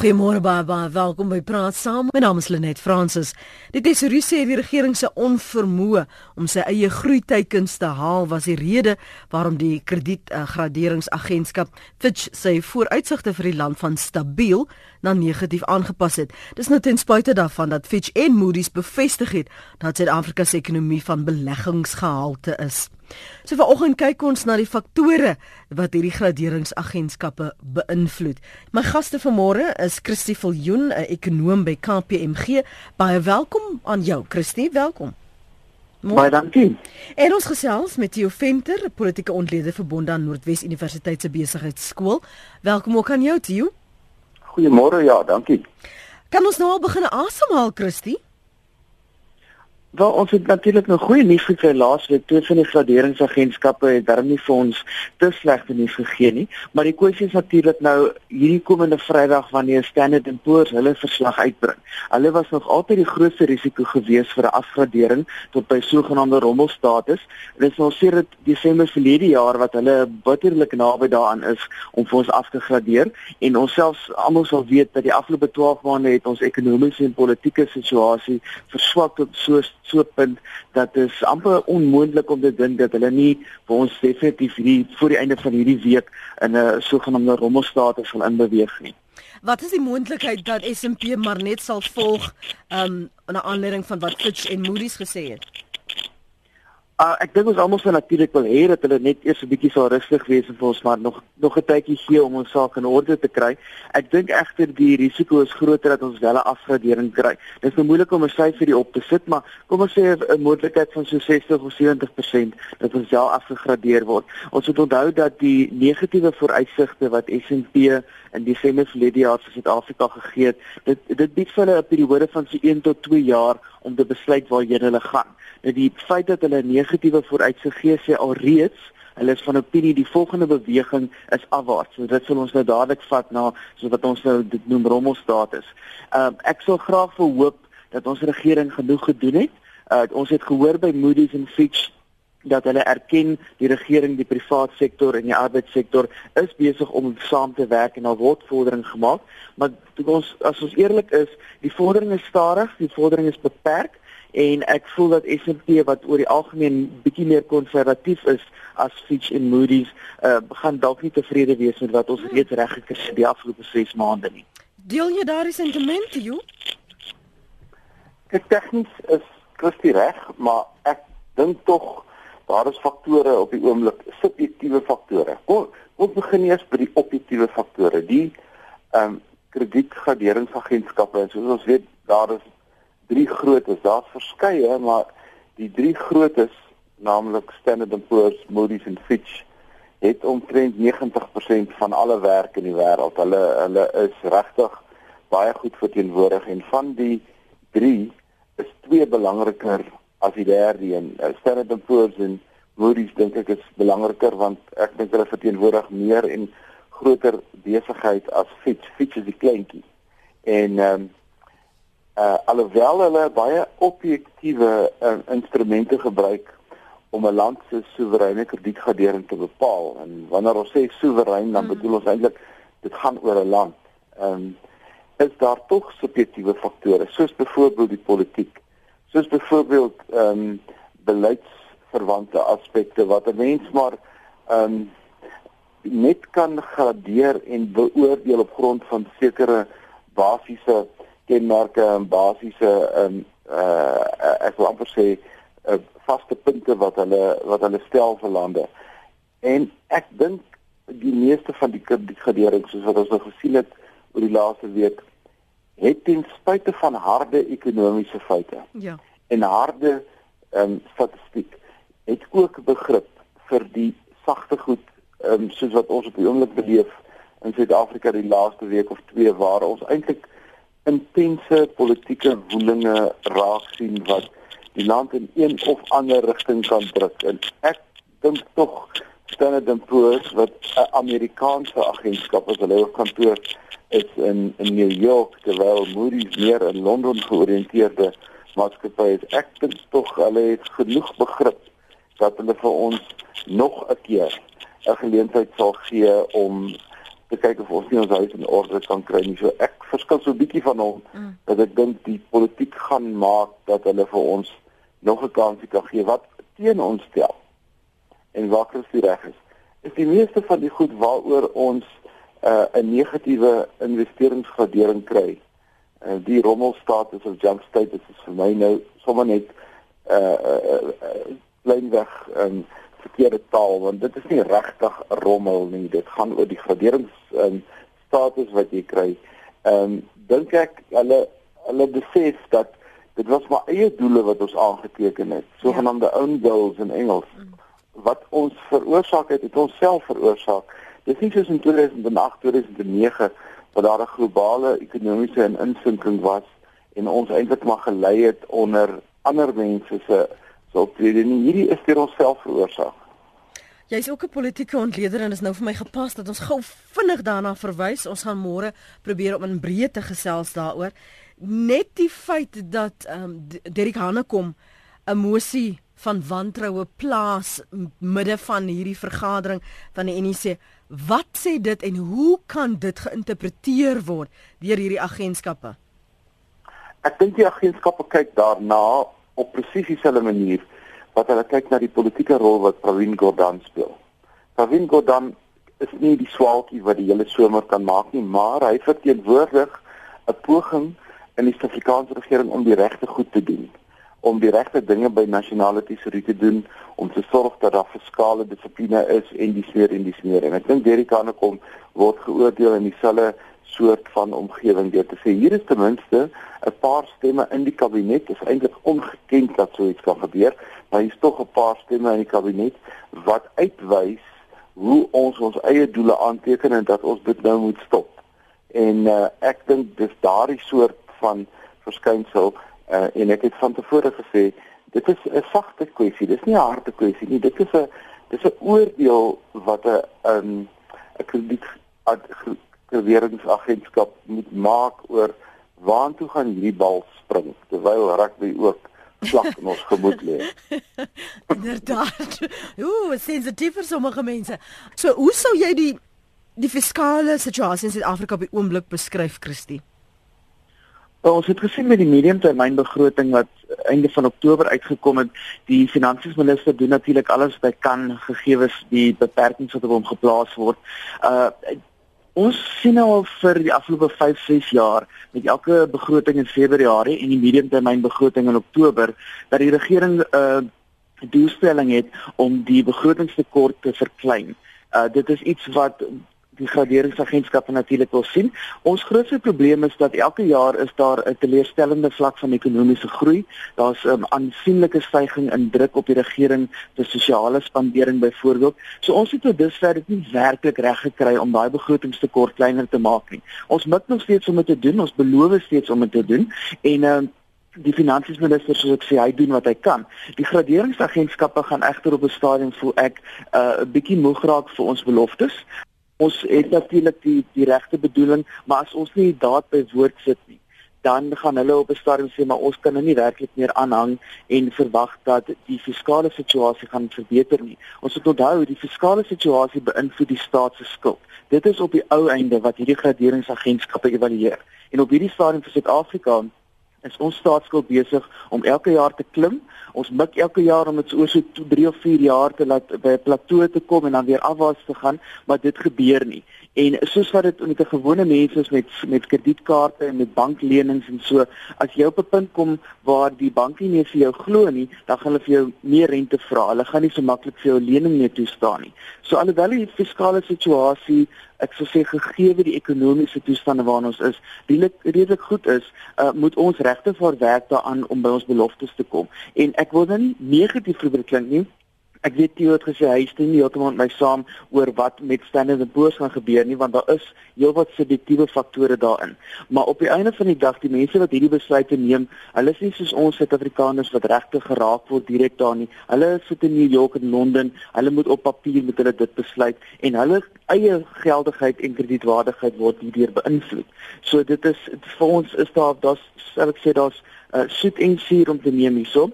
Goeiemôre baie baie welkom by Praat Saam. My naam is Lenet Fransis. Die tesourier sê die regering se onvermoë om sy eie groeiteikens te haal was die rede waarom die kredietgraderingsagentskap Fitch sy vooruitsigte vir die land van stabiel na negatief aangepas het. Dis nou ten spyte daarvan dat Fitch en Moody's bevestig het dat Suid-Afrika se ekonomie van beleggingsgehalte is. So vanoggend kyk ons na die faktore wat hierdie graderingsagentskappe beïnvloed. My gaste vanmôre is Christie Viljoen, 'n ekonoom by KPMG. Baie welkom aan jou, Christie. Welkom. Mooi. Baie dankie. En ons gesels met Theo Venter, politieke ontleder verbonde aan Noordwes Universiteit se besigheidskool. Welkom ook aan jou, Theo. Goeiemôre, ja, dankie. Kan ons nou al begin asemhaal, Christie? Wel ons het natuurlik nog goeie nuus gekry laasweek toe van die graderingsagentskappe het darm nie vir ons te slegte nuus gegee nie, maar die kwessie is natuurlik nou hierdie komende Vrydag wanneer Standard & Poor's hulle verslag uitbring. Hulle was nog altyd die grootste risiko gewees vir 'n afgradering tot by sogenaamde rommelstatus. Dit is nou sedert Desember verlede jaar wat hulle bitterlik naby daaraan is om vir ons af te gradeer en ons selfs almal sal weet dat die afgelope 12 maande het ons ekonomiese en politieke situasie verswak tot so so punt dat dit amper onmoontlik om te dink dat hulle nie vir ons definitief hierdie voor die einde van hierdie week in 'n sogenaamde rommelstaat sal inbeweeg nie. Wat is die moontlikheid dat S&P maar net sal volg um na aanleiding van wat Fitch en Moody's gesê het? Uh, ek dink ons almal sou natuurlik wil hê dat hulle net eers 'n bietjie sou rustig wees en vir ons maar nog nog 'n tydjie gee om ons saak in orde te kry. Ek dink egter die risiko is groter dat ons wel 'n afgradering kry. Dit is nou moeilik om 'n syfer hier op te sit, maar kom ons sê 'n moontlikheid van so 60 of 70% dat ons wel afgegradeer word. Ons moet onthou dat die negatiewe vooruitsigte wat S&P in Desember verlede jaar vir Suid-Afrika gegee het, dit dit bied vir hulle 'n periode van so 1 tot 2 jaar om te besluit waarheen hulle gaan. Nou die feit dat hulle negatiewe vooruitsig gee sê alreeds hulle is van opinie die volgende beweging is afwaarts. So dit sal ons nou dadelik vat na so wat ons nou dit noem rommelstatus. Ehm uh, ek sal graag verhoop dat ons regering genoeg gedoen het. Uh, ons het gehoor by Moody's en Fitch dat hulle erken die regering die privaat sektor en die arbeidssektor is besig om saam te werk en al word vordering gemaak maar ons as ons eerlik is die vordering is stadig die vordering is beperk en ek voel dat S&P wat oor die algemeen bietjie meer konservatief is as Fitch en Moody's uh, gaan dalk nie tevrede wees met wat ons reeds reg gekry het die afgelope 6 maande nie. Deel jy daardie sentimente, Jo? Ek tegnies is Christie reg, maar ek dink tog daar is faktore op die oomblik, subjektiewe faktore. Kom ons begin eers by die objektiewe faktore. Die ehm um, kredietgraderingsagentskappe, soos ons weet, daar is drie grootes. Daar's verskeie, maar die drie grootes, naamlik Standard & Poor's, Moody's en Fitch, het omtrent 90% van alle werk in die wêreld. Hulle hulle is regtig baie goed verteenwoordig en van die drie is twee belangriker as die derde een. Uh, Standard & Poor's en Moody's dink ek is belangriker want ek dink hulle verteenwoordig meer en groter besigheid as Fitch. Fitch is die kleintjie. En ehm um, uh alhoewel hulle baie objektiewe uh, instrumente gebruik om 'n land se soewereine kredietgradering te bepaal en wanneer ons sê soewerein dan mm. bedoel ons eintlik dit gaan oor 'n land. Ehm um, is daar tog subjektiewe faktore soos byvoorbeeld die politiek, soos byvoorbeeld ehm um, beleidsverwante aspekte wat 'n mens maar ehm um, net kan gradeer en beoordeel op grond van sekere basiese kenmerke en basiese um uh ek wil amper sê uh, vaste punte wat hulle wat hulle stel vir lande. En ek dink die meeste van die kredietgaderings soos wat ons nou gesien het oor die laaste week het ten spyte van harde ekonomiese feite. Ja. En harde um statistiek het ook begrip vir die sagte goed um soos wat ons op die oomblik beleef in Suid-Afrika die laaste week of twee waar ons eintlik intense politieke woelinge raak sien wat die land in een of ander rigting kan druk en ek dink tog Standard & Poor's wat 'n Amerikaanse agentskap is hulle kantoor is in in New York terwyl Moody's meer in Londen georiënteerde maatskappy is ek dink tog hulle het genoeg begrip dat hulle vir ons nog 'n keer 'n geleentheid sal gee om te kyk of ons nie ons huis in orde kan kry nie. So ek verskil so 'n bietjie van hom mm. dat ek dink die politiek gaan maak dat hulle vir ons nog 'n kans kan gee wat teen ons stel. En waar Christus reg is, is die meeste van die goed waaroor ons uh, 'n negatiewe investeringsgradering kry. Uh, die rommelstatus of junk status is vir my nou sommer net uh uh, uh kleinweg um verkeerde taal want dit is nie regtig rommel nie dit gaan oor die graderings um status wat jy kry. Ehm um, dink ek hulle hulle besef dat dit was maar eie doele wat ons aangeteken het, sogenaamde ja. own goals in Engels. Mm. Wat ons veroorsaak het, het ons self veroorsaak. Dis nie soos in 2008, 2009 waar daar 'n globale ekonomiese insinking was en ons eintlik maar gelei het onder ander mense se se optrede nie. Hierdie is deur onsself veroorsaak. Jy's ook 'n politieke ontleder en is nou vir my gepas dat ons gou vinnig daarna verwys. Ons gaan môre probeer om in breë te gesels daaroor. Net die feit dat ehm um, Derek Hanekom 'n mosie van wantroue plaas midde van hierdie vergadering van die NEC. Wat sê dit en hoe kan dit geïnterpreteer word deur hierdie agentskappe? Ek dink die agentskappe kyk daarna op presies dieselfde manier wat hulle kyk na die politieke rol wat Pravin Gordhan speel. Pravin Gordhan is nie die swaalkie wat die hele somer kan maak nie, maar hy verteenwoordig 'n poging in die Suid-Afrikaanse regering om die regte goed te doen, om die regte dinge by nasionale tesorie te doen, om te sorg dat daar fiskale dissipline is en die smeer en die smeer. En ek dink Derek Kanekom word geoordeel in dieselfde soort van omgewing deur te sê hier is ten minste 'n paar stemme in die kabinet is eintlik ongekend dat so iets kan gebeur maar hier is tog 'n paar stemme in die kabinet wat uitwys hoe ons ons eie doele aanteken en dat ons dit nou moet stop en uh, ek dink dis daardie soort van verskynsel uh, en ek het van tevore gesê dit is 'n sagte kwessie dis nie 'n harde kwessie nie dit is 'n dis 'n oordeel wat 'n 'n krediet beweringsagentskap moet maak oor waantoe gaan hierdie bal spring terwyl rugby ook slag in ons gemoed lê. Inderdaad. Ooh, sensitief vir sommige mense. So, hoe sou jy die die fiskale situasie in Suid-Afrika op die oomblik beskryf, Christie? Well, ons het gesien met die mediumtermynbegroting wat einde van Oktober uitgekom het, die finansiesminister doen natuurlik alles wat hy kan gegee is die beperkings wat op hom geplaas word. Uh Ons sien nou al vir die afgelope 5, 6 jaar met elke begroting in Februarie en die mediumtermynbegroting in Oktober dat die regering 'n uh, doelstelling het om die begrotingstekort te verklein. Uh dit is iets wat die graderingsagentskappe natuurlik wil sien. Ons grootste probleem is dat elke jaar is daar 'n teleurstellende vlak van ekonomiese groei. Daar's 'n um, aansienlike stygings in druk op die regering vir sosiale spandering byvoorbeeld. So ons het tot dusver dit nie werklik reg gekry om daai begrotingstekort kleiner te maak nie. Ons moet nog steeds om dit te doen. Ons beloof steeds om dit te doen en uh, die finansiesminister soos ek sê hy doen wat hy kan. Die graderingsagentskappe gaan egter op 'n stadium voel ek uh, 'n uh, bietjie moeg raak vir ons beloftes ons het natuurlik die die regte bedoeling, maar as ons nie daad by woord sit nie, dan gaan hulle op 'n stadium sê maar ons kan nou nie werklik meer aanhang en verwag dat die fiskale situasie gaan verbeter nie. Ons moet onthou die fiskale situasie beïnvloed die staat se skuld. Dit is op die ou einde wat hierdie graderingsagentskappe evalueer. En op hierdie stadium vir Suid-Afrika is ons staatsskuld besig om elke jaar te klim. Ons mik elke jaar om dit so so 3 of 4 jaar te laat by 'n plateau te kom en dan weer afwaarts te gaan, maar dit gebeur nie. En soos wat dit met 'n gewone mens is met met kredietkaarte en met banklenings en so, as jy op 'n punt kom waar die bank nie meer vir jou glo nie, dan gaan hulle vir jou meer rente vra. Hulle gaan nie so maklik vir jou lening meer toestaan nie. So alhoewel die fiskale situasie ek sou sê gegee die ekonomiese toestande waarin ons is, redelik redelik goed is, uh, moet ons regte voor werk daaraan om by ons beloftes te kom. En ek wil dan nie negatief probeer klink nie, Ek weet jy het gesê hy stem nie heeltemal met my saam oor wat met Standard & Poor's gaan gebeur nie want daar is heelwat subjektiewe faktore daarin. Maar op die einde van die dag, die mense wat hierdie besluite neem, hulle is nie soos ons Suid-Afrikaners wat regtig geraak word direk daar nie. Hulle sit in New York en Londen. Hulle moet op papier met hulle dit besluit en hulle eie geldigheid en kredietwaardigheid word hierdeur beïnvloed. So dit is vir ons is daar daar's sal ek sê daar's uh, soet en suur om te neem hierso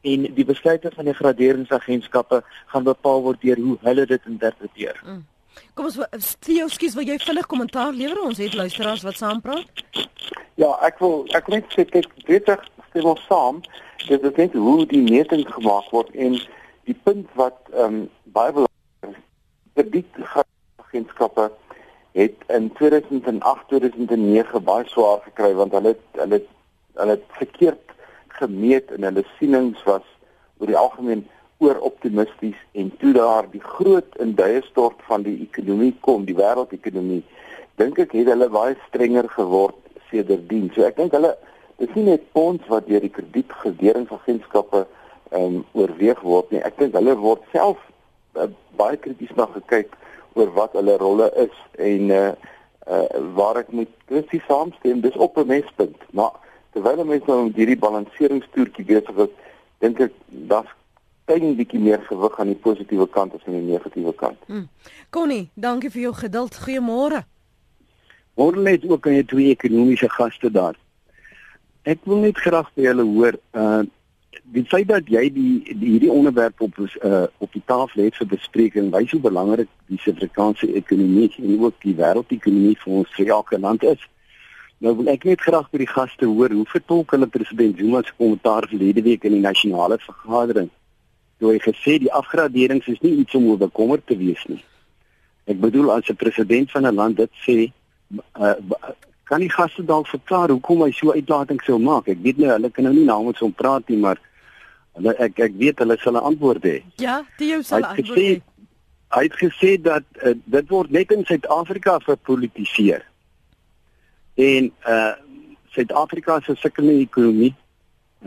en die besluite van die graderingsagentskappe gaan bepaal word deur hoe hulle dit interpreteer. Mm. Kom ons Theo, skus, wil jy vinnig kommentaar lewer? Ons het luisteraars wat saampraat. Ja, ek wil ek wil net sê kyk, dit is stem ons saam. Dit is net hoe die meting gemaak word en die punt wat ehm um, baie belangrik is. Kredietagentskappe het in 2008 2009 baie swaar gekry want hulle hulle hulle het verkeerd gemeet en hulle sienings was oor die algemeen oor optimisties en toe daar die groot induie stort van die ekonomie kom, die wêreldekonomie, dink ek het hulle baie strenger geword sedertdien. So ek dink hulle dis nie net fonds wat deur die kredietgederingsagentskappe ehm um, oorweeg word nie. Ek dink hulle word self uh, baie krities na gekyk oor wat hulle rolle is en uh, uh waar ek met Christie saamstem dis op 'n mespunt maar terwyl mense nou met hierdie balanseringstoertjie besig is dink ek daar's klein bietjie meer gewig aan die positiewe kant as aan die negatiewe kant. Hmm. Connie, dankie vir jou geduld. Goeiemôre. Môre net ook aan jou twee ekonomiese gaste daar. Ek wil net graag by julle hoor uh die feit dat jy die, die hierdie onderwerp op uh, op die tafel het vir bespreking wys hoe belangrik die Suid-Afrikaanse ekonomie en ook die wêreldekonomie vir ons vir elke land is. Nou wil ek net graag by die gaste hoor hoe vertolk hulle president Zuma se kommentaar verlede week in die nasionale vergadering. Toe hy gesê die afgraderings is nie iets om oor bekommerd te wees nie. Ek bedoel as 'n president van 'n land dit sê uh, kan die gaste dalk verklaar hoekom hy so uitlatings sou maak. Ek weet nou hulle kan nou nie namens hom praat nie, maar hulle ek ek weet hulle sal 'n antwoord hê. Ja, Theo sal antwoord hê. Hy het gesê dat uh, dit word net in Suid-Afrika verpolitiseer. En uh Suid-Afrika se sukkelende ekonomie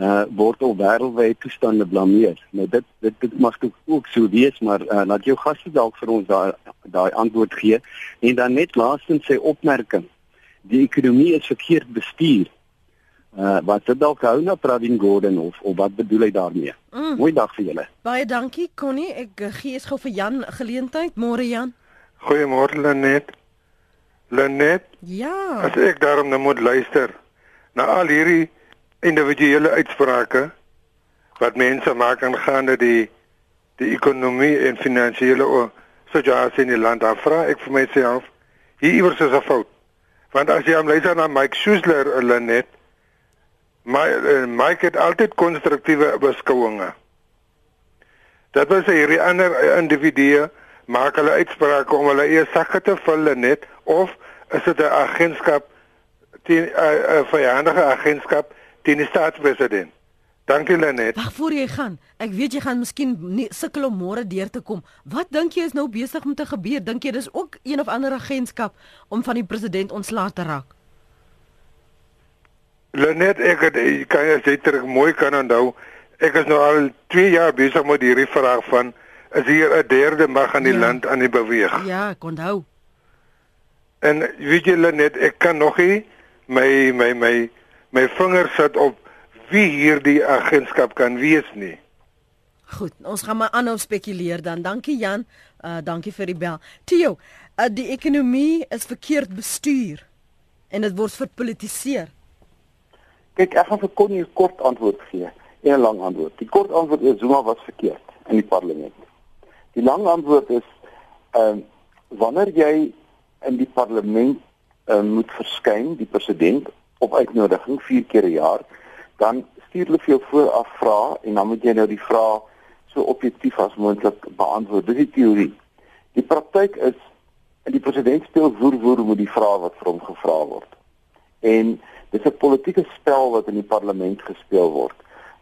uh word op wêreldwyd toestande blameer. Nou dit dit, dit mag ook so wees, maar uh, laat jou gaste dalk vir ons daai daai antwoord gee en dan net laastens sy opmerking die ekonomie is verkeerd bestuur. Uh wat dit dalk hou na Pravin Gordhan of of wat bedoel hy daarmee? Mm. Mooi dag vir julle. Baie dankie Connie. Ek uh, gee eens gou vir Jan geleentheid. Môre Jan. Goeiemôre Lenet. Lenet? Ja. As ek daarom nou moet luister na al hierdie individuele uitsprake wat mense maak aangaande die die ekonomie en finansiële situasie in die land, dan vra ek vir myself, hier iewers is 'n fout. Want as jy hom luister na Mike Schuessler hulle net my uh, Mike het altyd konstruktiewe beskouinge. Dat was hierdie ander individue maak hulle uitsprake om hulle eie sakke te vul net of is dit 'n agentskap teen 'n uh, uh, vyandige agentskap teen die staatspresident? Dankie Lenet. Wag voor jy gaan. Ek weet jy gaan miskien sukkel om môre deur te kom. Wat dink jy is nou besig om te gebeur? Dink jy dis ook een of ander agentskap om van die president ontslae te raak? Lenet, ek het kan jy sê terug mooi kan onthou. Ek is nou al 2 jaar besig met hierdie vraag van is hier 'n derde mag aan die ja. land aan die beweeg? Ja, ek onthou. En weet jy Lenet, ek kan nog nie my my my my vingers sit op wie hierdie agentskap kan wees nie. Goed, ons gaan maar aanhou spekuleer dan. Dankie Jan. Uh dankie vir die bel. Theo, uh, die ekonomie is verkeerd bestuur en dit word verpolitiseer. Kyk, ek gaan vir Connie 'n kort antwoord gee en 'n lang antwoord. Die kort antwoord is Zuma was verkeerd in die parlement. Die lang antwoord is ehm uh, wanneer jy in die parlement uh, moet verskyn, die president op uitnodiging 4 keer 'n jaar, dan stuur hulle vir jou vooraf vra en dan moet jy nou die vraag so objektief as moontlik beantwoord. Dis die teorie. Die praktyk is die president speel voer met die vrae wat vir hom gevra word. En dis 'n politieke spel wat in die parlement gespeel word.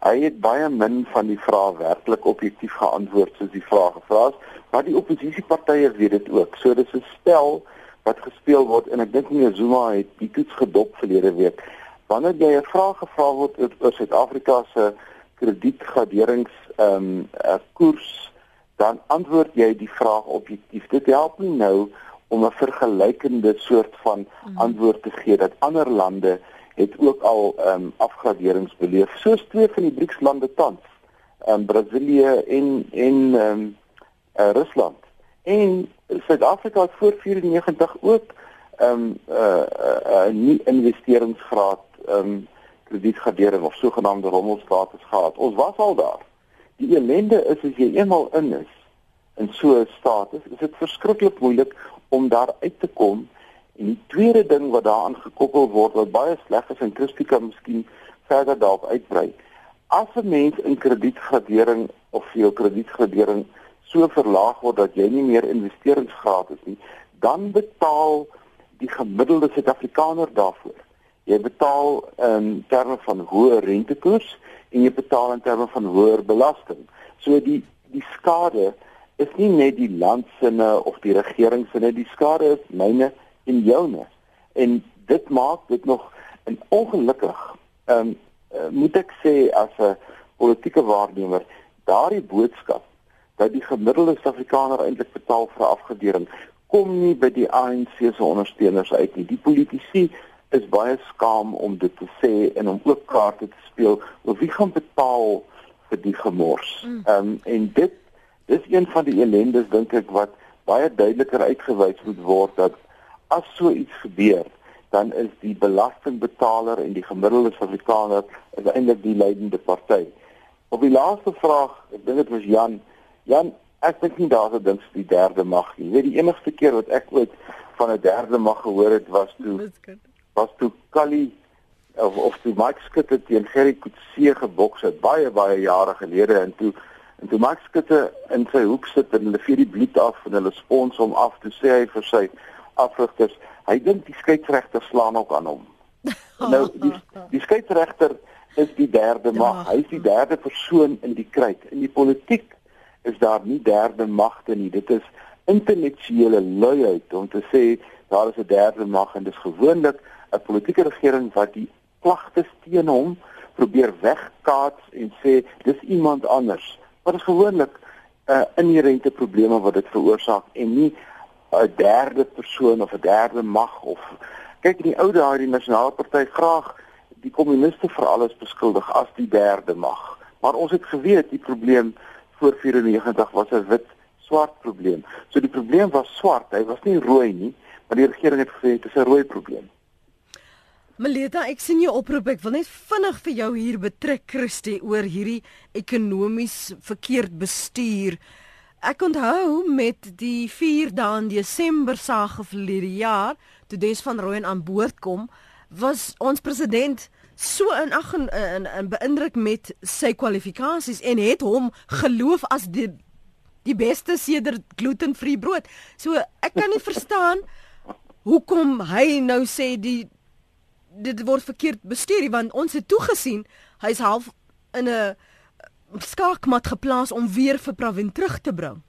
Hy het baie min van die vrae werklik objektief geantwoord soos die vrae gevra is, maar die oppositiepartye weet dit ook. So dis 'n spel wat gespeel word en ek dink meneer Zuma het die toets gedop verlede week wanneer jy 'n vraag gevra word oor Suid-Afrika se kredietgraderings ehm um, koers dan antwoord jy die vraag objektief. Dit help nie nou om 'n vergelykende soort van mhm. antwoord te gee dat ander lande het ook al ehm um, afgraderings beleef soos twee van die BRICS lande tans, ehm um, Brasilië en en ehm um, uh, Rusland. En Suid-Afrika het voor 94 ook ehm um, uh, uh, uh, nie investeringsgraad ehm um, kredietgradering of sogenaamde rommelstatus gehad. Ons was al daar. Die ellende is as jy eenmal in is, in so 'n status, is dit verskriklik moeilik om daar uit te kom. En die tweede ding wat daaraan gekoppel word wat baie sleg is en Christie kan miskien verder daarop uitbrei. As 'n mens in kredietgradering of jou kredietgradering so verlaag word dat jy nie meer investeringsgraad is nie, dan betaal die gemiddelde Suid-Afrikaner daarvoor. Jy betaal in terme van hoë rentekoers en jy betaal in terme van hoër belasting. So die die skade is nie net die land se of die regering se die skade is myne en joune. En dit maak dit nog 'n ongelukkig ehm um, moet ek sê as 'n politieke waarnemer daardie boodskap dat die gemiddelde Suid-Afrikaner eintlik betaal vir afgedering kom nie by die ANC se ondersteuners uit nie. Die politici is baie skaam om dit te sê en om ook kaarte te speel oor wie gaan betaal vir die gemors. Mm. Ehm um, en dit dis een van die ellendes dink ek wat baie duideliker uitgewys moet word dat as so iets gebeur dan is die belastingbetaler en die gemiddelde Suid-Afrikaner eintlik die leidende party. Op die laaste vraag, ek dink dit was Jan. Jan, ek dink nie daar's 'n ding so die derde mag nie. Jy weet die enigste keer wat ek ooit van 'n derde mag gehoor het was toe was toe Kali of of toe Mike Skutte teen Gerry Coetzee geboks het baie baie jare gelede. En toe en toe Mike Skutte in sy hoek sit en hulle vee die bloed af en hulle spons hom af toe sê hy vir sy afrigters hy dink die skeieregter slaan ook aan hom. Nou die die skeieregter is die derde ja. mag. Hy is die derde persoon in die kruit. In die politiek is daar nie derde magte nie dit is intellektuele luiheid om te sê daar is 'n derde mag en dis gewoonlik 'n politieke regering wat die klagtes teen hom probeer wegkaats en sê dis iemand anders. Wat is gewoonlik 'n uh, inherente probleme wat dit veroorsaak en nie 'n derde persoon of 'n derde mag of kyk in die ou dae die nasionale party graag die kommuniste vir alles beskuldig as die derde mag. Maar ons het geweet die probleem voor 94 was 'n wit swart probleem. So die probleem was swart, hy was nie rooi nie, maar die regering het gesê dit is 'n rooi probleem. Melita, ek sien jou oproep. Ek wil net vinnig vir jou hier betrek, Christie, oor hierdie ekonomies verkeerd bestuur. Ek onthou met die 4 dae in Desember sage verlede jaar, toe Des van Rooyen aan boord kom, was ons president so in ag en, en, en beïndruk met sy kwalifikasies en het hom geloof as die die beste sedert glutenvrye brood. So ek kan nie verstaan hoekom hy nou sê die dit word verkeerd bestuur want ons het toegesien hy's half in 'n skaakmat geplaas om weer vir Pravin terug te bring.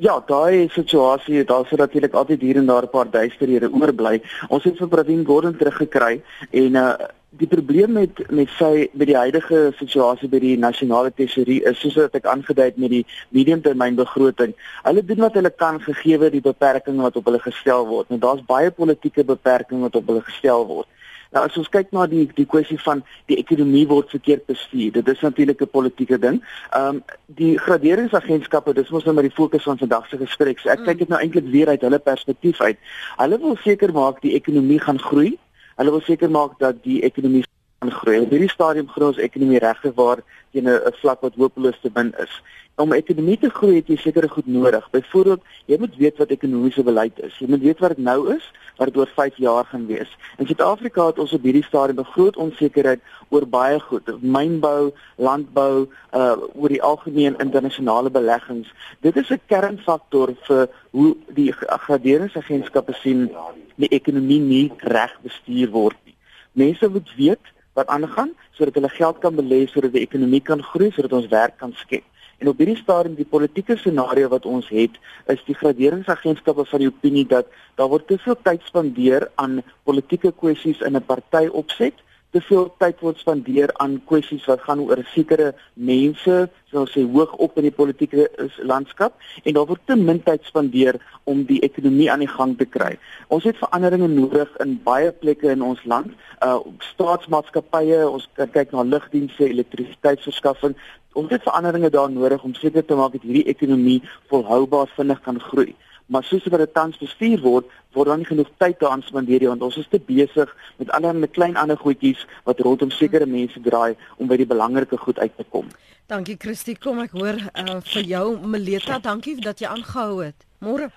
Ja, daai situasie, daar sou natuurlik altyd hier en daar 'n paar duisterhede oorbly. Ons het vir Pravin Gordhan teruggekry en uh die probleem met met sy met die huidige situasie by die nasionale tesorie is soos wat ek aangedui het met die mediumtermynbegroting. Hulle doen wat hulle kan gegee die beperkings wat op hulle gestel word. Nou daar's baie politieke beperkings wat op hulle gestel word. Nou as ons kyk na die die kwessie van die ekonomie word verkeerd bestuur. Dit is natuurlik 'n politieke ding. Ehm um, die graderingsagentskappe, dis mos nou maar die fokus van vandag se gesprek. So ek mm. kyk dit nou eintlik weer uit hulle perspektief uit. Hulle wil seker maak die ekonomie gaan groei Hulle wil seker maak dat die ekonomie gaan groei. Op hierdie stadium groei ons ekonomie regtig waar teen 'n vlak wat hopeloos te min is. Om 'n ekonomie te groei het jy sekere goed nodig. Byvoorbeeld, jy moet weet wat ekonomiese beleid is. Jy moet weet wat dit nou is, wat dit oor 5 jaar gaan wees. In Suid-Afrika het ons op hierdie stadium 'n groot onsekerheid oor baie goed, mynbou, landbou, uh oor die algemeen internasionale beleggings. Dit is 'n kernfaktor vir hoe die graderingsagentskappe sien die ekonomie nie reg bestuur word nie. Mense moet weet wat aangaan sodat hulle geld kan belê sodat die ekonomie kan groei sodat ons werk kan skep. En op hierdie stadium die politieke scenario wat ons het, is die graderingsagentskappe van die opinie dat daar word te veel tyd spandeer aan politieke kwessies in 'n party opset te veel tyd word spandeer aan kwessies wat gaan oor sekere mense, soos sê hoog op in die politieke landskap en daar word te min tyd spandeer om die ekonomie aan die gang te kry. Ons het veranderinge nodig in baie plekke in ons land. Uh staatsmaatskappye, ons kyk na lugdienste, elektrisiteitsverskaffing. Ons het veranderinge daar nodig om seker te maak dat hierdie ekonomie volhoubaar vinnig kan groei. Maar soos wat dit tans bestuur word, word daar nie genoeg tyd daaraan spandeer nie want ons is te besig met allerlei klein ander goedjies wat rondom sekere mense draai om by die belangrike goed uit te kom. Dankie Christie, kom ek hoor uh, vir jou Meleta, dankie dat jy aangehou het. Môre.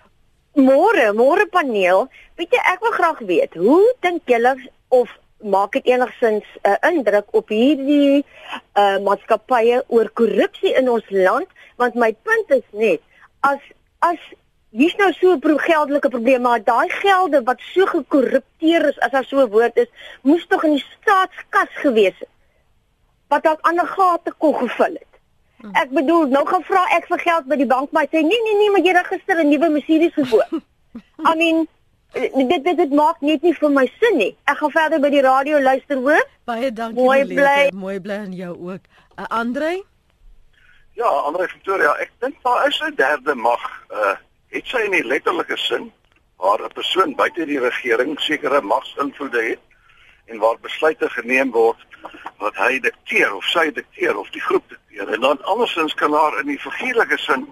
Môre, môre paneel. Weet jy, ek wil graag weet, hoe dink julle of maak dit enigsins 'n uh, indruk op hierdie uh, maatskappye oor korrupsie in ons land? Want my punt is net as as hier's nou so 'n pro geldelike probleem, maar daai gelde wat so gekorrupteer is as daar so 'n woord is, moes tog in die staatskas gewees het wat dalk ander gate kon gevul het. Hmm. Ek bedoel, nou gaan vra ek vir geld by die bank, maar sê nee nee nee, maar jy register 'n nuwe Mercedes gekoop. I mean, dit dit dit maak net nie vir my sin nie. Ek gaan verder by die radio luister hoor. Baie dankie. Mooi bly. Mooi bly aan jou ook. Uh, Andre? Ja, Andre Victoria, ek dink daar is 'n derde mag. Uh het sy in die letterlike sin waar 'n persoon buite die regering sekere magsinvloede het en waar besluite geneem word wat hy dikteer of sy dikteer of die groep dikteer. En dan andersins kan daar in die figuurlike sin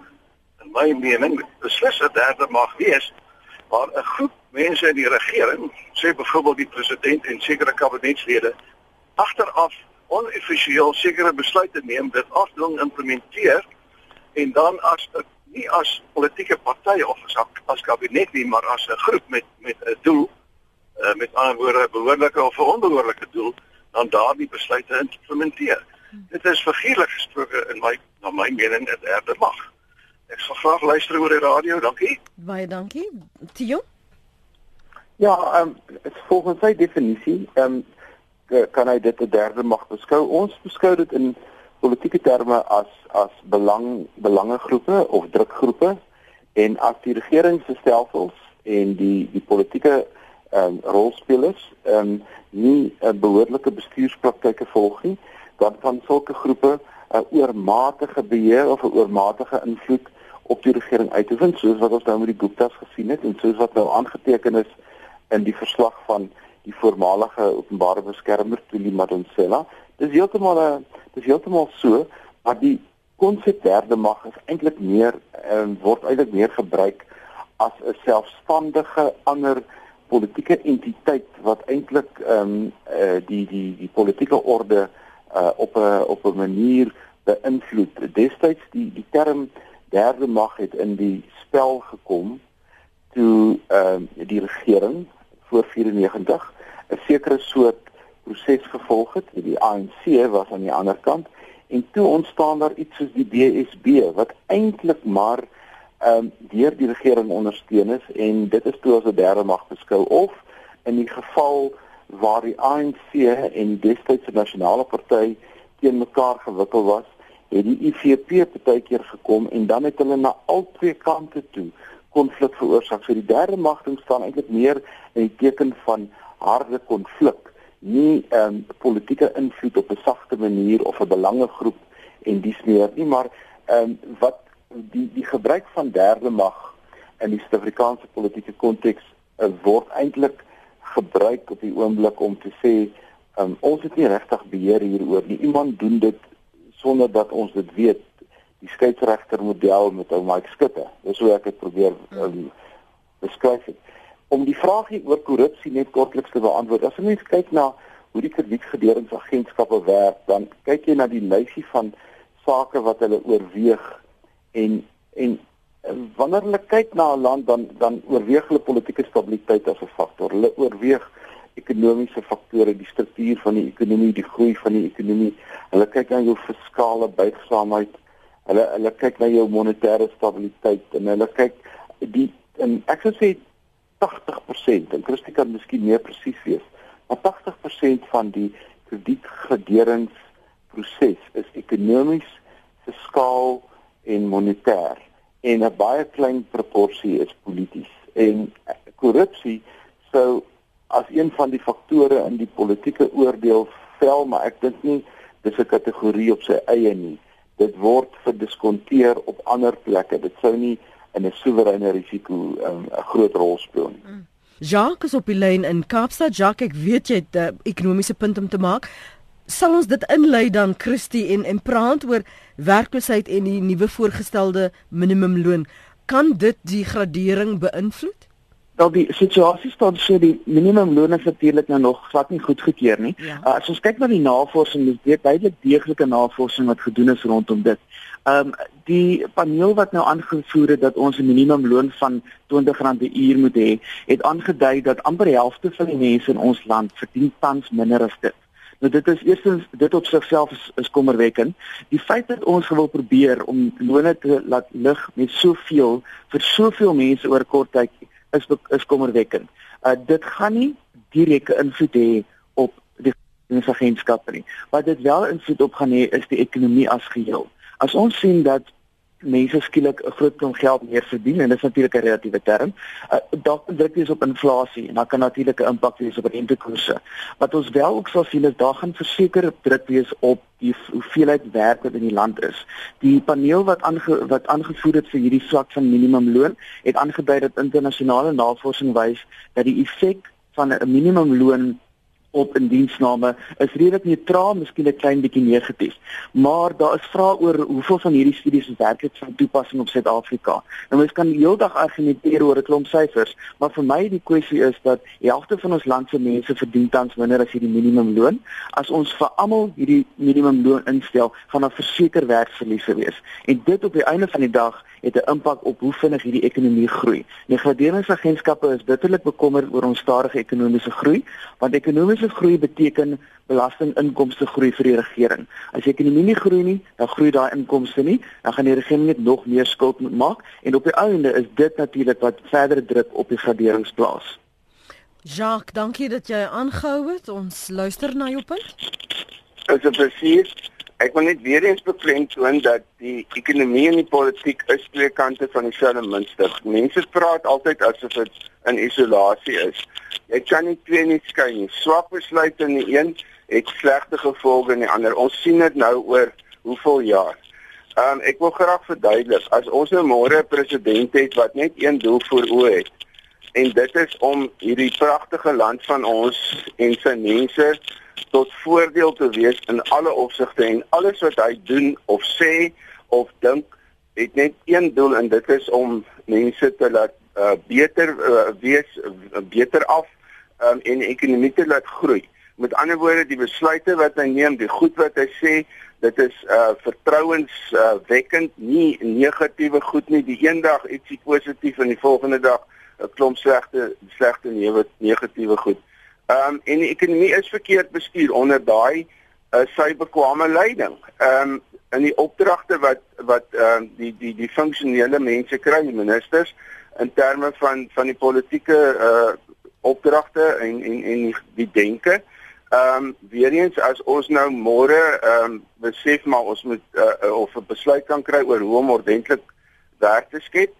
in my mening beslis 'n derde mag wees waar 'n groep mense in die regering, sê byvoorbeeld die president en sekere kabinetslede, agteraf onoffisieel sekere besluite neem, dit afdwing implementeer en dan as 'n nie as politieke partye of as as kabinet nie, maar as 'n groep met met 'n doel, uh, met ander woorde behoorlike of onbehoorlike doel, dan daardie besluite implementeer. Hmm. Dit is figuurlik gesproke in my na my mening 'n derde mag. Ek sal graag luister oor die radio, dankie. Baie dankie. Tio? Ja, ehm um, volgens sy definisie, ehm um, kan hy dit 'n derde mag beskou. Ons beskou dit in politieke terme as as belang belangegroepe of drukgroepe en as die regeringsstelsels en die die politieke ehm um, rolspelers ehm um, nie 'n uh, behoorlike bestuurspraktyke volg nie, dan kan sulke groepe 'n uh, oormatige beheer of 'n oormatige invloed op die regering uitoefen, soos wat ons nou met die Gupta's gesien het en soos wat nou aangeteken is in die verslag van die voormalige openbare beskermer Tuli Madonsela. Dis heeltemal 'n dis heeltemal so, maar die konsep derde mag is eintlik meer en um, word eintlik meer gebruik as 'n selfstandige ander politieke entiteit wat eintlik ehm um, uh, die die die politieke orde uh, op 'n op 'n manier beïnvloed. Destyds die die term derde mag het in die spel gekom toe ehm uh, die regering voor 94 'n sekere soort proses gevolg het. Die ANC was aan die ander kant en toe ontstaan daar iets soos die DSB wat eintlik maar ehm um, deur die regering ondersteun is en dit is toe as 'n derde mag beskou of in die geval waar die ANC en die destydse nasionale party teen mekaar gewikkel was, het die IFP partykeer gekom en dan het hulle na al twee kante toe konflik veroorsaak. So die derde magting staan eintlik meer in die teken van harde konflik, nie ehm um, politieke invloed op 'n sagte manier of 'n belangegroep en dies meer nie, maar ehm um, wat die die gebruik van derde mag in die Suid-Afrikaanse politieke konteks uh, word eintlik gebruik op die oomblik om te sê um, ons het nie regtig beheer hieroor nie. Iemand doen dit sonder dat ons dit weet. Die skeieregter model met ou Mike Skutte. Dis hoe ek dit probeer um, beskryf het. Om die vraag hier oor korrupsie net kortliks te beantwoord. As jy net kyk na hoe die kredietgederingsagentskappe werk, dan kyk jy na die lysie van sake wat hulle oorweeg en en wanneer hulle kyk na 'n land dan dan oorweeg hulle politieke stabiliteit as 'n faktor. Hulle oorweeg ekonomiese faktore, die struktuur van die ekonomie, die groei van die ekonomie. Hulle kyk na jou fiskale buigsaamheid. Hulle hulle kyk na jou monetêre stabiliteit en hulle kyk die en ek sou sê 80% en Christie kan miskien meer presies wees. Maar 80% van die kredietgederingsproses is ekonomies, fiskaal en monetêr en 'n baie klein proporsie is polities. En korrupsie sou as een van die faktore in die politieke oordeel vel, maar ek dink nie dis 'n kategorie op sy eie nie. Dit word verdiskonteer op ander plekke. Dit sou nie in 'n soewereine risiko um, 'n um, groot rol speel nie. Mm. Jacques is op die lyn in Kaapstad. Jacques, ek weet jy het 'n uh, ekonomiese punt om te maak sal ons dit inlei dan Christie en en praat oor werkloosheid en die nuwe voorgestelde minimumloon. kan dit die gradering beïnvloed? Wel die situasie staan so die minimumloon is natuurlik nou nog glad nie goedgekeur nie. Ja. Uh, as ons kyk na die navorsing, dis dit baie deeglike navorsing wat gedoen is rondom dit. Ehm um, die paneel wat nou aangevoer het dat ons 'n minimumloon van R20 per uur moet hê, het aangedui dat amper die helfte van die mense in ons land verdien tans minder as dit. Nou dit is eerstens dit op sigself is, is kommerwekkend. Die feit dat ons wil probeer om lone te laat lig met soveel vir soveel mense oor kort tyd is is kommerwekkend. Uh dit gaan nie direkte invloed hê op die agentskappe nie. Wat dit wel invloed op gaan hê is die ekonomie as geheel. As ons sien dat mense skielik 'n groot klomp geld meer verdien en dit is natuurlik 'n relatiewe term. Uh, dalk druk dit op inflasie en dan kan natuurlik 'n impak wees op rentekoerse. Wat ons wel ook sal sien is daar gaan verseker druk wees op die hoeveelheid werk wat in die land is. Die paneel wat aange, wat aangevoer het vir hierdie swak van minimumloon het aangedui dat internasionale navorsing wys dat die effek van 'n minimumloon op indiensname is redelik neutraal, miskien 'n klein bietjie negatief. Maar daar is vrae oor hoeveel van hierdie studies werklik van toepassing op Suid-Afrika. Nou mens kan heeldag argumenteer oor 'n klomp syfers, maar vir my die kwessie is dat die helfte van ons land se mense verdien tans minder as hierdie minimumloon. As ons vir almal hierdie minimumloon instel, gaan daar verseker werksverliese wees. En dit op die einde van die dag het 'n impak op hoe vinnig hierdie ekonomie groei. Die graderingsagentskappe is bitterlik bekommerd oor ons stadige ekonomiese groei, want ekonomiese groei beteken belastinginkomste groei vir die regering. As die ekonomie nie groei nie, dan groei daai inkomste nie, dan gaan die regering net nog meer skuld moet maak en op die einde is dit natuurlik wat verdere druk op die graderings plaas. Jacques, dankie dat jy aangehou het. Ons luister na jou punt. Is dit presies? Ek wil net weer eens beklemtoon dat die ekonomie en die politiek is twee kante van dieselfde muntstuk. Mense praat altyd asof dit in isolasie is. Jy kan nie twee nie skei nie. Swak besluite in die een het slegte gevolge in die ander. Ons sien dit nou oor hoeveel jaar. Ehm um, ek wil graag verduidelik as ons nou môre 'n president het wat net een doel voor oë het en dit is om hierdie pragtige land van ons en sy mense tot voordeel te wees in alle opsigte en alles wat hy doen of sê of dink het net een doel en dit is om mense te laat uh, beter uh, wees uh, beter af um, en ekonomie te laat groei. Met ander woorde die besluite wat hy neem, die goed wat hy sê, dit is uh vertrouenswekkend, uh, nie negatiewe goed nie. Die eendag ietsie positief en die volgende dag 'n klomp slegte slegte negatiewe goed. Ehm um, en die ekonomie is verkeerd bestuur onder daai uh, sy bekwame leiding. Ehm um, in die opdragte wat wat ehm uh, die die die funksionele mense kry, ministers in terme van van die politieke uh opdragte en en en die, die denke. Ehm um, weer eens as ons nou môre ehm um, besef maar ons moet uh, of 'n besluit kan kry oor hoe om ordentlik werk te skep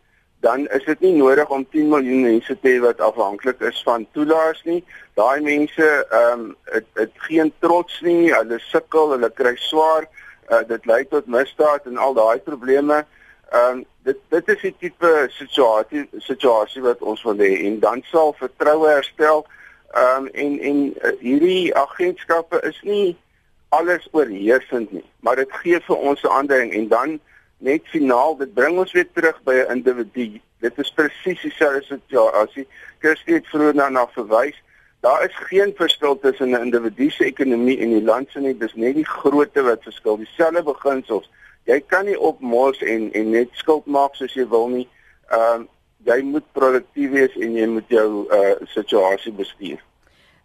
dan is dit nie nodig om 10 miljoen mense te hê wat afhanklik is van toelaas nie. Daai mense ehm um, het het geen trots nie, hulle sukkel, hulle kry swaar. Uh, dit lei tot misdaad en al daai probleme. Ehm um, dit dit is die tipe situasie situasie wat ons wil hê en dan sal vertroue herstel. Ehm um, en en uh, hierdie agentskappe is nie alles oorheersend nie, maar dit gee vir ons 'n aanduiding en dan net finaal dit bring ons weer terug by 'n individu. Dit is presies dieselfde situasie. Kirsty het vroeër daarna verwys. Daar is geen verskil tussen 'n individu se ekonomie en die land se nie. Dis net die grootte wat verskil. Dieselfde beginsels. Jy kan nie opmors en en net skuld maak soos jy wil nie. Ehm uh, jy moet produktief wees en jy moet jou uh situasie bestuur.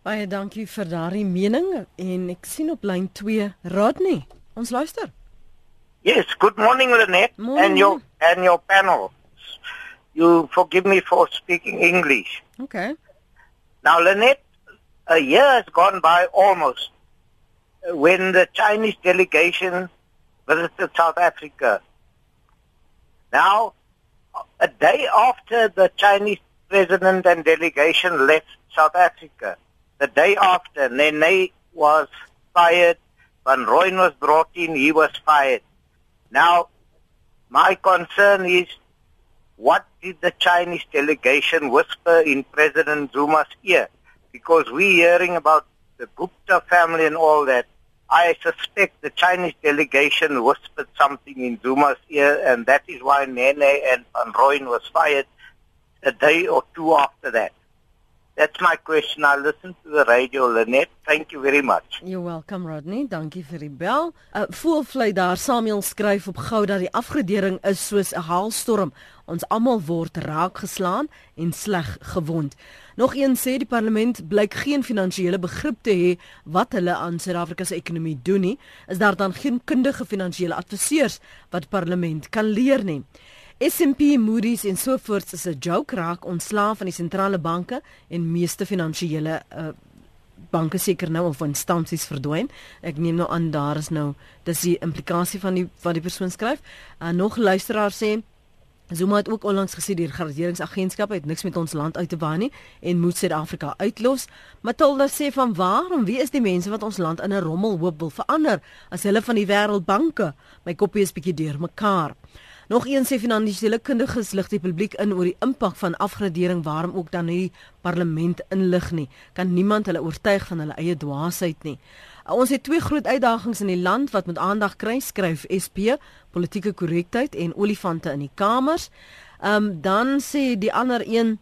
Baie dankie vir daardie mening en ek sien op lyn 2 Rodney. Ons luister. Yes, good morning, Lynette, morning. and your and your panel. You forgive me for speaking English. Okay. Now, Lynette, a year has gone by almost when the Chinese delegation visited South Africa. Now, a day after the Chinese president and delegation left South Africa, the day after, Nene was fired, Van Rooyen was brought in, he was fired. Now, my concern is what did the Chinese delegation whisper in President Zuma's ear? Because we're hearing about the Gupta family and all that. I suspect the Chinese delegation whispered something in Zuma's ear, and that is why Nene and Van Rooyen was fired a day or two after that. That's my question. I listen to the radio, Lynette. Thank you very much. You're welcome, Rodney. Dankie vir die bel. Uh, Voelvlei daar Samuel skryf op gou dat die afgradering is soos 'n haalstorm. Ons almal word raak geslaan en sleg gewond. Nog een sê die parlement blyk geen finansiële begrip te hê wat hulle aan Suid-Afrika se ekonomie doen nie. Is daar dan geen kundige finansiële adviseurs wat parlement kan leer nie? S&P Moody's en so voort is 'n joke raak ontslaaf van die sentrale banke en meeste finansiële uh, banke seker nou of instansies verdwyn. Ek neem nou aan daar is nou dis die implikasie van die wat die persoon skryf. Uh, nog luisteraar sê Zuma het ook onlangs gesê die regeringsagentskap het niks met ons land uit te waai nie en moet Suid-Afrika uitlos. Matilda sê van waarom wie is die mense wat ons land in 'n rommel hoop wil verander as hulle van die wêreldbanke? My koppie is bietjie deurmekaar. Nog een sê finansiële kundiges lig die publiek in oor die impak van afgradering waarom ook dan nie parlement inlig nie. Kan niemand hulle oortuig van hulle eie dwaasheid nie. Ons het twee groot uitdagings in die land wat met aandag kry, skryf SP, politieke korrektheid en olifante in die kamers. Ehm um, dan sê die ander een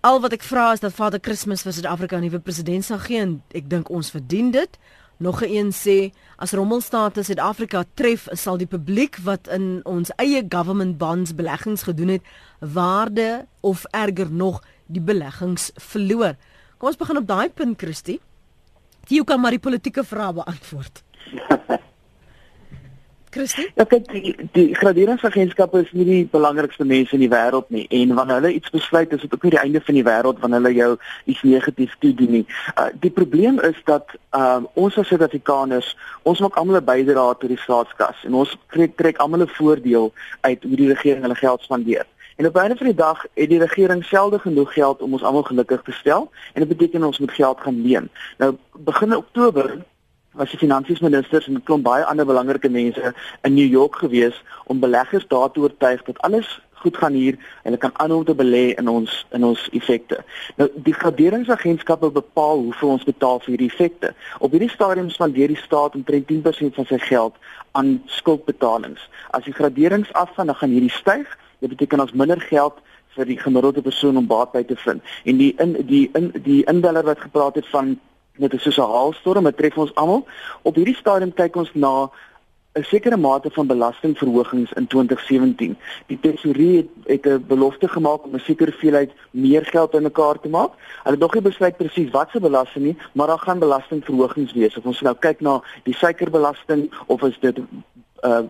al wat ek vra is dat Vader Kersfees vir Suid-Afrika 'n nuwe president sal gee en ek dink ons verdien dit. Nog een sê as rommelstate Suid-Afrika tref, sal die publiek wat in ons eie government bonds beleggings gedoen het, waarde of erger nog die beleggings verloor. Kom ons begin op daai punt, Christie. Jy kan maar die politieke vrae beantwoord. Christie? Ja, kyk, die, die graderingsagentskappe is nie die belangrikste mense in die wêreld nie en wanneer hulle iets besluit, is dit ook nie die einde van die wêreld wanneer hulle jou iets negatief toedien nie. Uh, die probleem is dat uh, ons as Suid-Afrikaners, ons maak almal 'n bydrae tot die staatskas en ons trek, trek almal 'n voordeel uit hoe die regering hulle geld spandeer. En op 'n einde van die dag het die regering selde genoeg geld om ons almal gelukkig te stel en dit beteken ons moet geld gaan leen. Nou begin Oktober was die finansiesministers en 'n klomp baie ander belangrike mense in New York gewees om beleggers daartoe oortuig dat alles goed gaan hier en hulle kan aanhou om te belê in ons in ons effekte. Nou die graderingsagentskappe bepaal hoeveel ons betaal vir hierdie effekte. Op hierdie stadium spandeer die staat omtrent 10% van sy geld aan skuldbetalings. As die graderings afgaan, dan gaan hierdie styg. Dit beteken ons minder geld vir die gemiddelde persoon om baat by te vind. En die in die in die indeller wat gepraat het van dit is soos 'n haalstorm, dit tref ons almal. Op hierdie stadium kyk ons na 'n sekere mate van belastingverhogings in 2017. Die tesourier het, het 'n belofte gemaak om 'n sekere hoeveelheid meer geld bymekaar te maak. Hulle het nog nie besluit presies watse belasting nie, maar daar gaan belastingverhogings wees. Of ons nou kyk na die suikerbelasting of is dit uh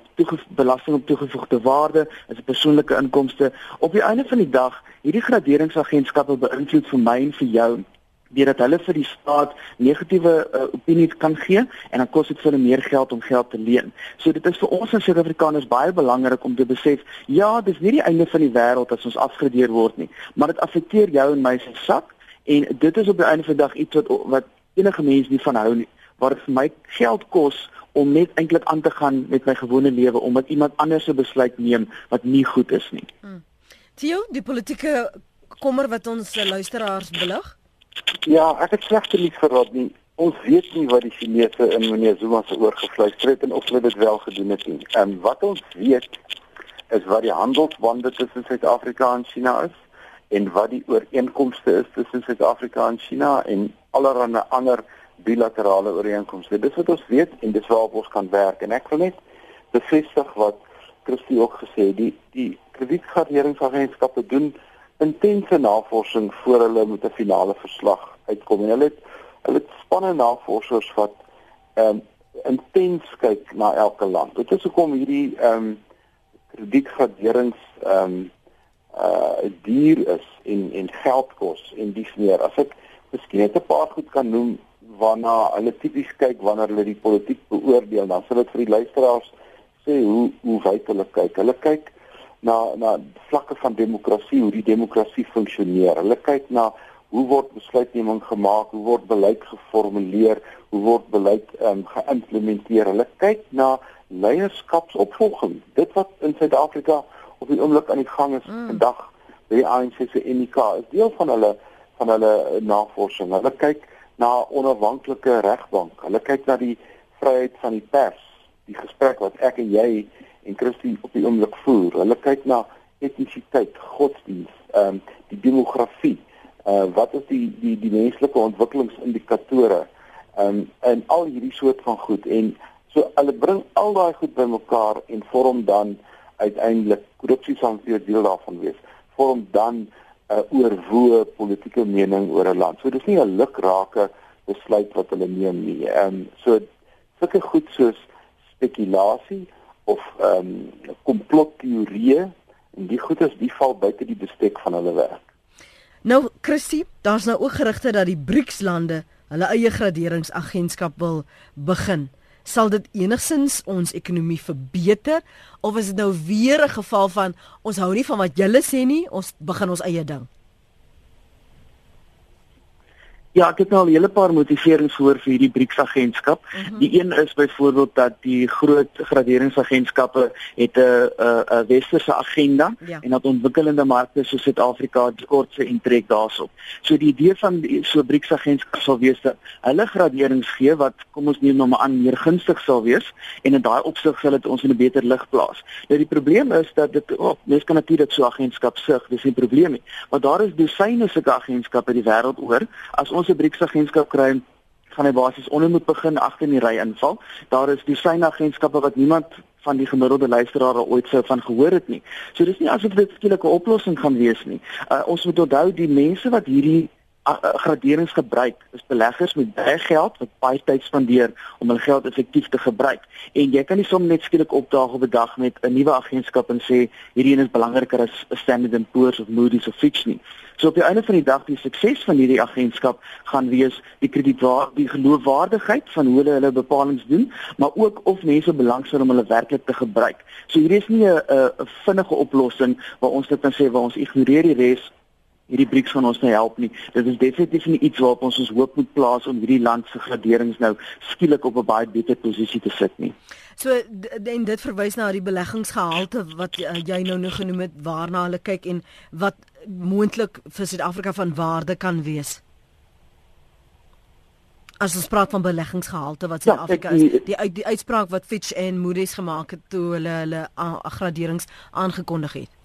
belasting op toegevoegde waarde, is 'n persoonlike inkomste. Op die einde van die dag, hierdie graderingsagentskappe beïnvloed vir my en vir jou deurdat hulle vir die staat negatiewe uh, opinies kan gee en dan kos dit vir hulle meer geld om geld te leen. So dit is vir ons as Suid-Afrikaners baie belangrik om te besef, ja, dis nie die einde van die wêreld as ons afgradeer word nie, maar dit affekteer jou en my se sak en dit is op die einde van die dag iets wat wat enige mens nie van hou nie, waar dit vir my geld kos om net eintlik aan te gaan met my gewone lewe omdat iemand anders 'n besluit neem wat nie goed is nie. Hmm. Tio, die politieke kommer wat ons luisteraars belig? Ja, ek het slegte nuus geraad nie. Ons weet nie wat die Chinese in meneer Zuma se oor gefluister het en of hulle dit wel gedoen het nie. En wat ons weet is wat die handelsbande tussen Suid-Afrika en China is en wat die ooreenkomste is tussen Suid-Afrika en China en allerlei ander bilaterale ooreenkomste. Dis wat ons weet en dis waarop ons kan werk en ek wil net bevestig wat Christie ook gesê het, die die kredietgraderingsagentskappe doen intense navorsing voor hulle met 'n finale verslag uitkom en hulle het hulle het spanne navorsers wat ehm um, intens kyk na elke land. Dit is hoekom hierdie ehm um, kredietgraderings ehm um, uh duur is en en geld kos en dis meer. As ek miskien net 'n paar goed kan noem waarna hulle tipies kyk wanneer hulle die politiek beoordeel, dan sal dit vir die luisteraars sê hoe hoe wyd hulle kyk. Hulle kyk na na vlakke van demokrasie, hoe die demokrasie funksioneer. Hulle kyk na hoe word besluitneming gemaak, hoe word beleid geformuleer, hoe word beleid um, geïmplementeer. Hulle kyk na leierskapsopvolging. Dit wat in Suid-Afrika op die oomblik aan die gang is mm. vandag by die ANC se NK is deel van hulle van hulle navorsing. Hulle kyk na onafhanklike regbank. Hulle kyk na die vryheid van die pers, die gesprek wat ek en jy en Christie op die oomblik voer. Hulle kyk na etnisiteit, godsdiens, ehm um, die demografie. Uh wat is die die die menslike ontwikkelingsindikatore? Ehm um, en al hierdie soort van goed en so hulle bring al daai goed bymekaar en vorm dan uiteindelik korrupsie sal weer deel daarvan wees. Vorm dan 'n uh, oorwoe politieke mening oor 'n land. So dis nie 'n lukrake besluit wat hulle neem nie. Ehm um, so sulke goed soos spekulasie of ehm um, komplotteorieë en die goed is die val buite die bestek van hulle werk. Nou Christie, daar's nou ook gerugte dat die BRICS lande hulle eie graderingsagentskap wil begin. Sal dit enigsins ons ekonomie verbeter of is dit nou weer 'n geval van ons hou nie van wat julle sê nie, ons begin ons eie ding? Ja, ek het nou al 'n hele paar motiverings voor vir hierdie BRICS agentskap. Mm -hmm. Die een is byvoorbeeld dat die groot graderingsagentskappe het 'n 'n westerse agenda ja. en dat ontwikkelende markte soos Suid-Afrika kort se intrek daarop. So die idee van die, so BRICS agentskap sal wees dat hulle graderings gee wat kom ons neem nou maar aan meer gunstig sal wees en in daai opsig sal dit ons in 'n beter lig plaas. Nou die probleem is dat dit oh, mens kan natuurlik so agentskap sug, dis 'n probleem nie. Maar daar is dosyne sulke agentskappe die wêreld oor. As ons 'n BRICS agentskap kry, gaan hy basies onmiddellik begin agter in die ry inval. Daar is die syne agentskappe wat niemand van die gemiddelde luisteraars ooit sou van gehoor het nie. So dis nie asof dit skielik 'n oplossing gaan wees nie. Uh, ons moet onthou die mense wat hierdie graderings gebruik is beleggers met baie geld wat baie tyd spandeer om hulle geld effektief te gebruik en jy kan nie sommer net skielik opdaag op 'n dag met 'n nuwe agentskap en sê hierdie een is belangriker as Standard & Poor's of Moody's of Fitch nie. So op die einde van die dag die sukses van hierdie agentskap gaan wees die kredietwaardigheid, die geloofwaardigheid van hoe hulle hulle bepalinge doen, maar ook of mense belangstel om hulle werklik te gebruik. So hierdie is nie 'n vinnige oplossing waar ons dit kan sê waar ons ignoreer die res hierdie BRICS gaan ons nie help nie. Dit is definitief nie iets waarop ons ons hoop moet plaas om hierdie land se graderings nou skielik op 'n baie beter posisie te sit nie. So en dit verwys na die beleggingsgehalte wat uh, jy nou nou genoem het waarna hulle kyk en wat moontlik vir Suid-Afrika van waarde kan wees. As ons praat van beleggingsgehalte wat Suid-Afrika ja, is, die die, die uitspraak wat Fitch en Moody's gemaak het toe hulle hulle graderings aangekondig het.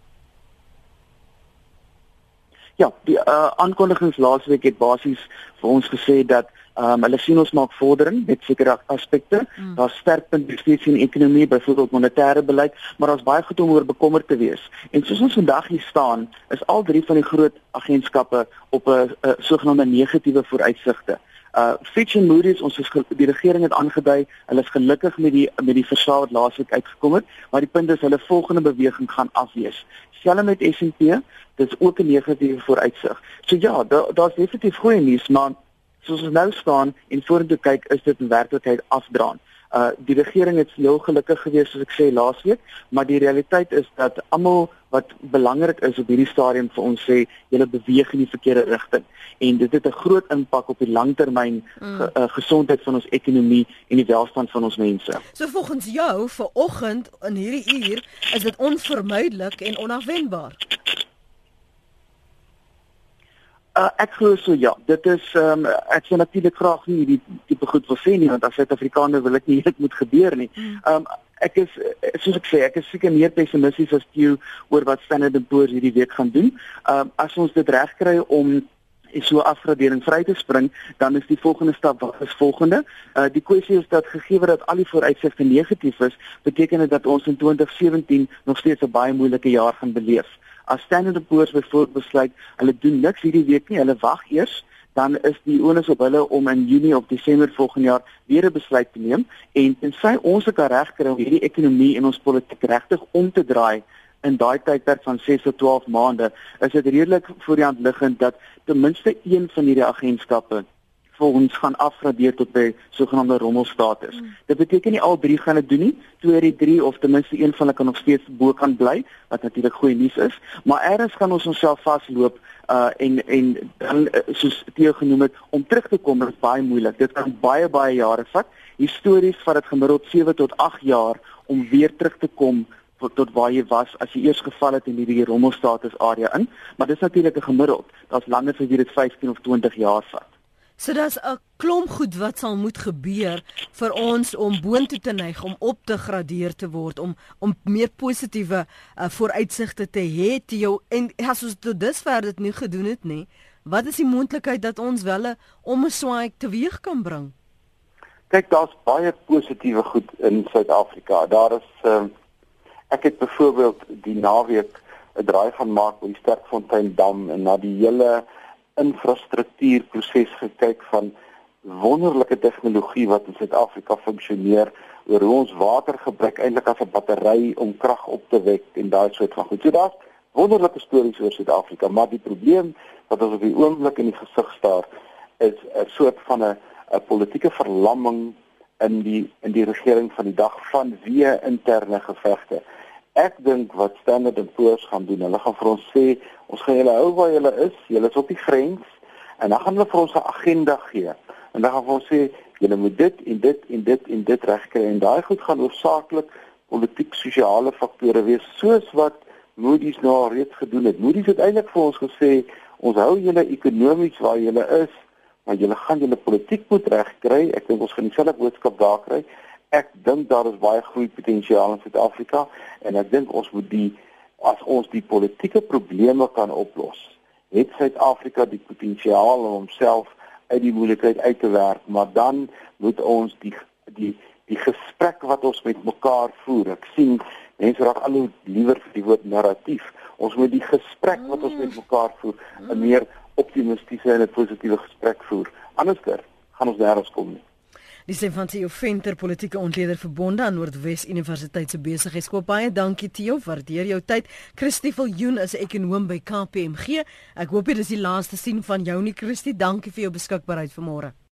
Ja, die uh, aankondigings laasweek het basies vir ons gesê dat um, hulle sien ons maak vordering met sekere aspekte. Mm. Daar's sterk punte steeds in ekonomie, byvoorbeeld monetêre beleid, maar daar's baie goed om oor bekommerd te wees. En soos ons vandag hier staan, is al drie van die groot agentskappe op 'n sogenaamde negatiewe vooruitsigte. Uh Fitch and Moody's ons is die regering het aangedui hulle is gelukkig met die met die versaak wat laasweek uitgekom het, maar die punt is hulle volgende beweging gaan afwees selfs met S&P, dis ook 'n negatiewe vooruitsig. So ja, daar's da definitief goeie nuus, maar soos ons nou staan en vorentoe kyk, is dit in werklikheid afdraand. Uh die regering het heel gelukkig gewees soos ek sê laasweek, maar die realiteit is dat almal wat belangrik is op hierdie stadium vir ons sê julle beweeg in die verkeerde rigting en dit het 'n groot impak op die langtermyn mm. ge, uh, gesondheid van ons ekonomie en die welstand van ons mense. So volgens jou vir oggend in hierdie uur is dit onvermydelik en onafwendbaar. Uh, ek glo so ja. Dit is ehm um, ek sou natuurlik graag nie die tipe goed wil sê nie want as Suid-Afrikaner wil ek nie dit moet gebeur nie. Mm. Ehm um, ek is soos ek sê, ek is seker meer pessimisties as jy oor wat Standard & Poor's hierdie week gaan doen. Ehm um, as ons dit regkry om is so afgradering vry te spring, dan is die volgende stap wat is volgende. Uh die kwessie is dat gegee dat al die vooruitsigte negatief is, beteken dit dat ons in 2017 nog steeds 'n baie moeilike jaar gaan beleef. As Standard & Poor's byvoorbeeld besluit, hulle doen niks hierdie week nie, hulle wag eers, dan is die onus op hulle om in Junie of Desember volgende jaar weer 'n besluit te neem en tensy ons ek reg kry om hierdie ekonomie en ons politiek regtig om te draai in daai tydperk van 6 tot 12 maande, is dit redelik voor die hand liggend dat ten minste een van hierdie agentskappe volgens gaan afgradeer tot by sogenaamde rommelstatus. Mm. Dit beteken nie al drie gaan dit doen nie, twee uit die drie of ten minste een van hulle kan nog steeds bo kan bly, wat natuurlik goeie nuus is, maar eers gaan ons onsself vasloop uh en en dan uh, soos Theo genoem het om terug te kom is baie moeilik. Dit kan baie baie jare vat. Histories vat dit gemiddeld 7 tot 8 jaar om weer terug te kom tot waar jy was as jy eers geval het in hierdie rommelstatus area in, maar dis natuurlik 'n gemiddeld. Daar's lande vir wie dit 15 of 20 jaar vat. So dis 'n klomp goed wat sal moet gebeur vir ons om boontoe te neig om op te gradeer te word om om meer positiewe uh, vooruitsigte te hê te jou en as ons tot dusver dit nie gedoen het nie wat is die moontlikheid dat ons wel 'n omswaai teweeg kan bring? Kyk daar's baie positiewe goed in Suid-Afrika. Daar is uh, ek het byvoorbeeld die naweek 'n draai gaan maak by die Sterkfontein dam en na die hele infrastruktuurproses gekyk van wonderlike tegnologie wat in Suid-Afrika funksioneer oor hoe ons water gebruik eintlik as 'n battery om krag op te wek en daai soort van goed. So daar's wonderlike stories oor Suid-Afrika, maar die probleem wat ons op die oomblik in die gesig staar is 'n soort van 'n 'n politieke verlamming in die in die regering van die dag van weer interne gevegte. Ek dink wat Standard & Poor's gaan doen, hulle gaan vir ons sê, ons gaan julle hou waar julle is, julle is op die grens en dan gaan hulle vir ons 'n agenda gee. En dan gaan ons sê, julle moet dit en dit en dit en dit regkry en daai goed gaan hoofsaaklik politiek sosiale faktore wees soos wat Moody's nou reeds gedoen het. Moody's het eintlik vir ons gesê, ons hou julle ekonomies waar julle is, maar julle gaan julle politiek moet regkry. Ek dink ons gaan dieselfde boodskap daar kry ek dink daar is baie groei potensiaal in Suid-Afrika en ek dink ons moet die as ons die politieke probleme kan oplos, het Suid-Afrika die potensiaal om homself uit die moeilikheid uit te werk, maar dan moet ons die die die gesprek wat ons met mekaar voer. Ek sien mense raak al hoe liewer vir die woord narratief. Ons moet die gesprek wat ons met mekaar voer, 'n meer optimistiese en 'n positiewe gesprek voer. Anderster gaan ons nêrens kom nie. Die sê van Theo Venter, politieke ontleder verbonde aan Noordwes Universiteit se besigheidskoop. Baie dankie Theo, waardeer jou tyd. Christie Viljoen is 'n ekonom by KPMG. Ek hoop dit is die laaste sien van jou nie Christie. Dankie vir jou beskikbaarheid vanmôre.